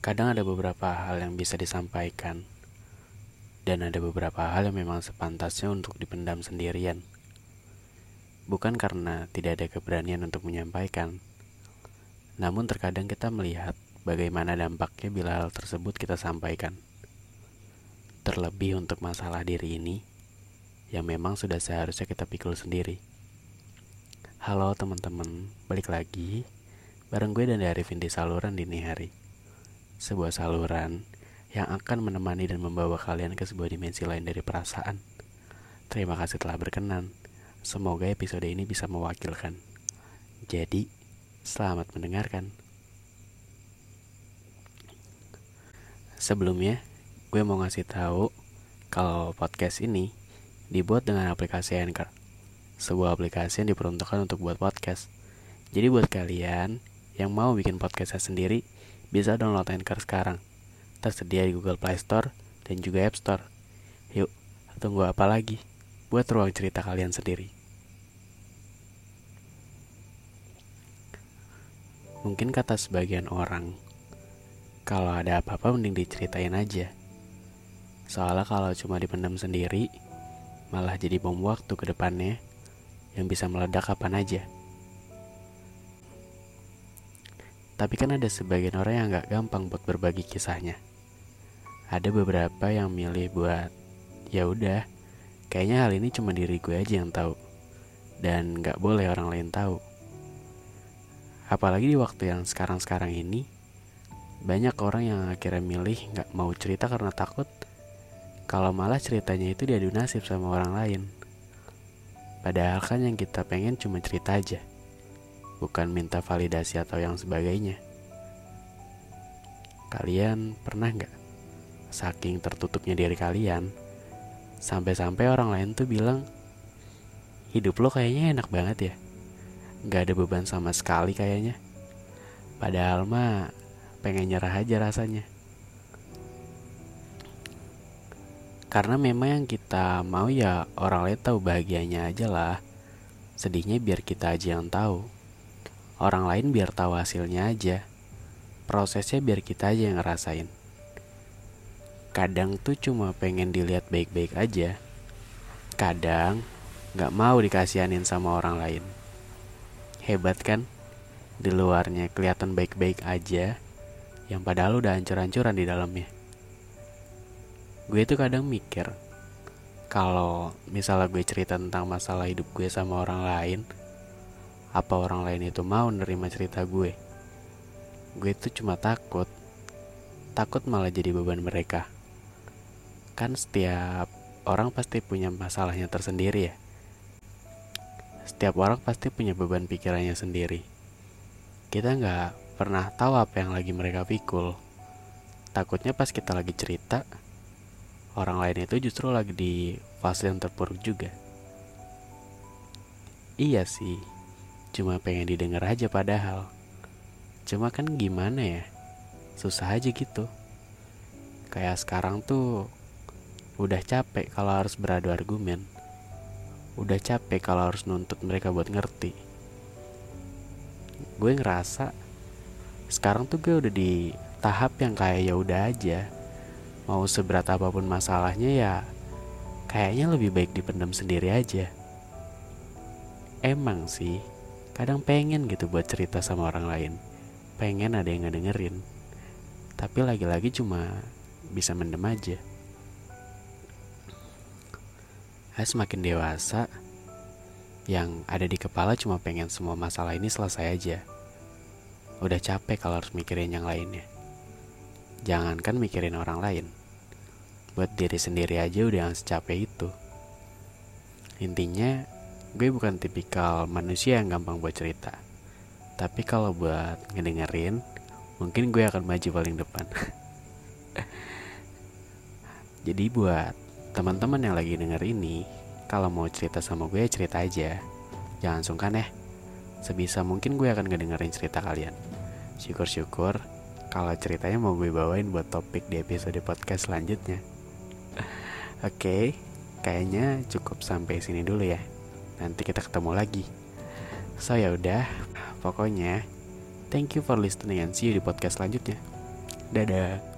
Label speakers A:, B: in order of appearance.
A: Kadang ada beberapa hal yang bisa disampaikan, dan ada beberapa hal yang memang sepantasnya untuk dipendam sendirian. Bukan karena tidak ada keberanian untuk menyampaikan, namun terkadang kita melihat bagaimana dampaknya bila hal tersebut kita sampaikan. Terlebih untuk masalah diri ini, yang memang sudah seharusnya kita pikul sendiri. Halo teman-teman, balik lagi bareng gue dan Arifin di saluran dini hari sebuah saluran yang akan menemani dan membawa kalian ke sebuah dimensi lain dari perasaan. Terima kasih telah berkenan. Semoga episode ini bisa mewakilkan. Jadi, selamat mendengarkan. Sebelumnya, gue mau ngasih tahu kalau podcast ini dibuat dengan aplikasi Anchor. Sebuah aplikasi yang diperuntukkan untuk buat podcast. Jadi buat kalian yang mau bikin podcastnya sendiri, bisa download Anchor sekarang. Tersedia di Google Play Store dan juga App Store. Yuk, tunggu apa lagi? Buat ruang cerita kalian sendiri. Mungkin kata sebagian orang, kalau ada apa-apa mending diceritain aja. Soalnya kalau cuma dipendam sendiri, malah jadi bom waktu ke depannya yang bisa meledak kapan aja. Tapi kan ada sebagian orang yang gak gampang buat berbagi kisahnya. Ada beberapa yang milih buat ya udah, kayaknya hal ini cuma diri gue aja yang tahu dan gak boleh orang lain tahu. Apalagi di waktu yang sekarang-sekarang ini, banyak orang yang akhirnya milih gak mau cerita karena takut kalau malah ceritanya itu diadu nasib sama orang lain. Padahal kan yang kita pengen cuma cerita aja bukan minta validasi atau yang sebagainya. Kalian pernah nggak saking tertutupnya diri kalian sampai-sampai orang lain tuh bilang hidup lo kayaknya enak banget ya, nggak ada beban sama sekali kayaknya. Padahal mah pengen nyerah aja rasanya. Karena memang yang kita mau ya orang lain tahu bahagianya aja lah. Sedihnya biar kita aja yang tahu. Orang lain biar tahu hasilnya aja. Prosesnya biar kita aja yang ngerasain. Kadang tuh cuma pengen dilihat baik-baik aja. Kadang gak mau dikasihanin sama orang lain. Hebat kan? Di luarnya kelihatan baik-baik aja, yang padahal udah hancur-hancuran di dalamnya. Gue tuh kadang mikir, kalau misalnya gue cerita tentang masalah hidup gue sama orang lain, apa orang lain itu mau nerima cerita gue. Gue itu cuma takut. Takut malah jadi beban mereka. Kan setiap orang pasti punya masalahnya tersendiri ya. Setiap orang pasti punya beban pikirannya sendiri. Kita nggak pernah tahu apa yang lagi mereka pikul. Takutnya pas kita lagi cerita, orang lain itu justru lagi di fase yang terpuruk juga. Iya sih, Cuma pengen didengar aja padahal. Cuma kan gimana ya? Susah aja gitu. Kayak sekarang tuh udah capek kalau harus beradu argumen. Udah capek kalau harus nuntut mereka buat ngerti. Gue ngerasa sekarang tuh gue udah di tahap yang kayak ya udah aja. Mau seberat apa pun masalahnya ya kayaknya lebih baik dipendam sendiri aja. Emang sih, kadang pengen gitu buat cerita sama orang lain. Pengen ada yang ngedengerin. Tapi lagi-lagi cuma bisa mendem aja. Saya semakin dewasa yang ada di kepala cuma pengen semua masalah ini selesai aja. Udah capek kalau harus mikirin yang lainnya. Jangankan mikirin orang lain. Buat diri sendiri aja udah yang secapek itu. Intinya gue bukan tipikal manusia yang gampang buat cerita. Tapi kalau buat ngedengerin, mungkin gue akan maju paling depan. Jadi buat teman-teman yang lagi denger ini, kalau mau cerita sama gue cerita aja. Jangan sungkan ya. Sebisa mungkin gue akan ngedengerin cerita kalian. Syukur-syukur kalau ceritanya mau gue bawain buat topik di episode podcast selanjutnya. Oke, okay, kayaknya cukup sampai sini dulu ya nanti kita ketemu lagi. So ya udah, pokoknya thank you for listening and see you di podcast selanjutnya. Dadah.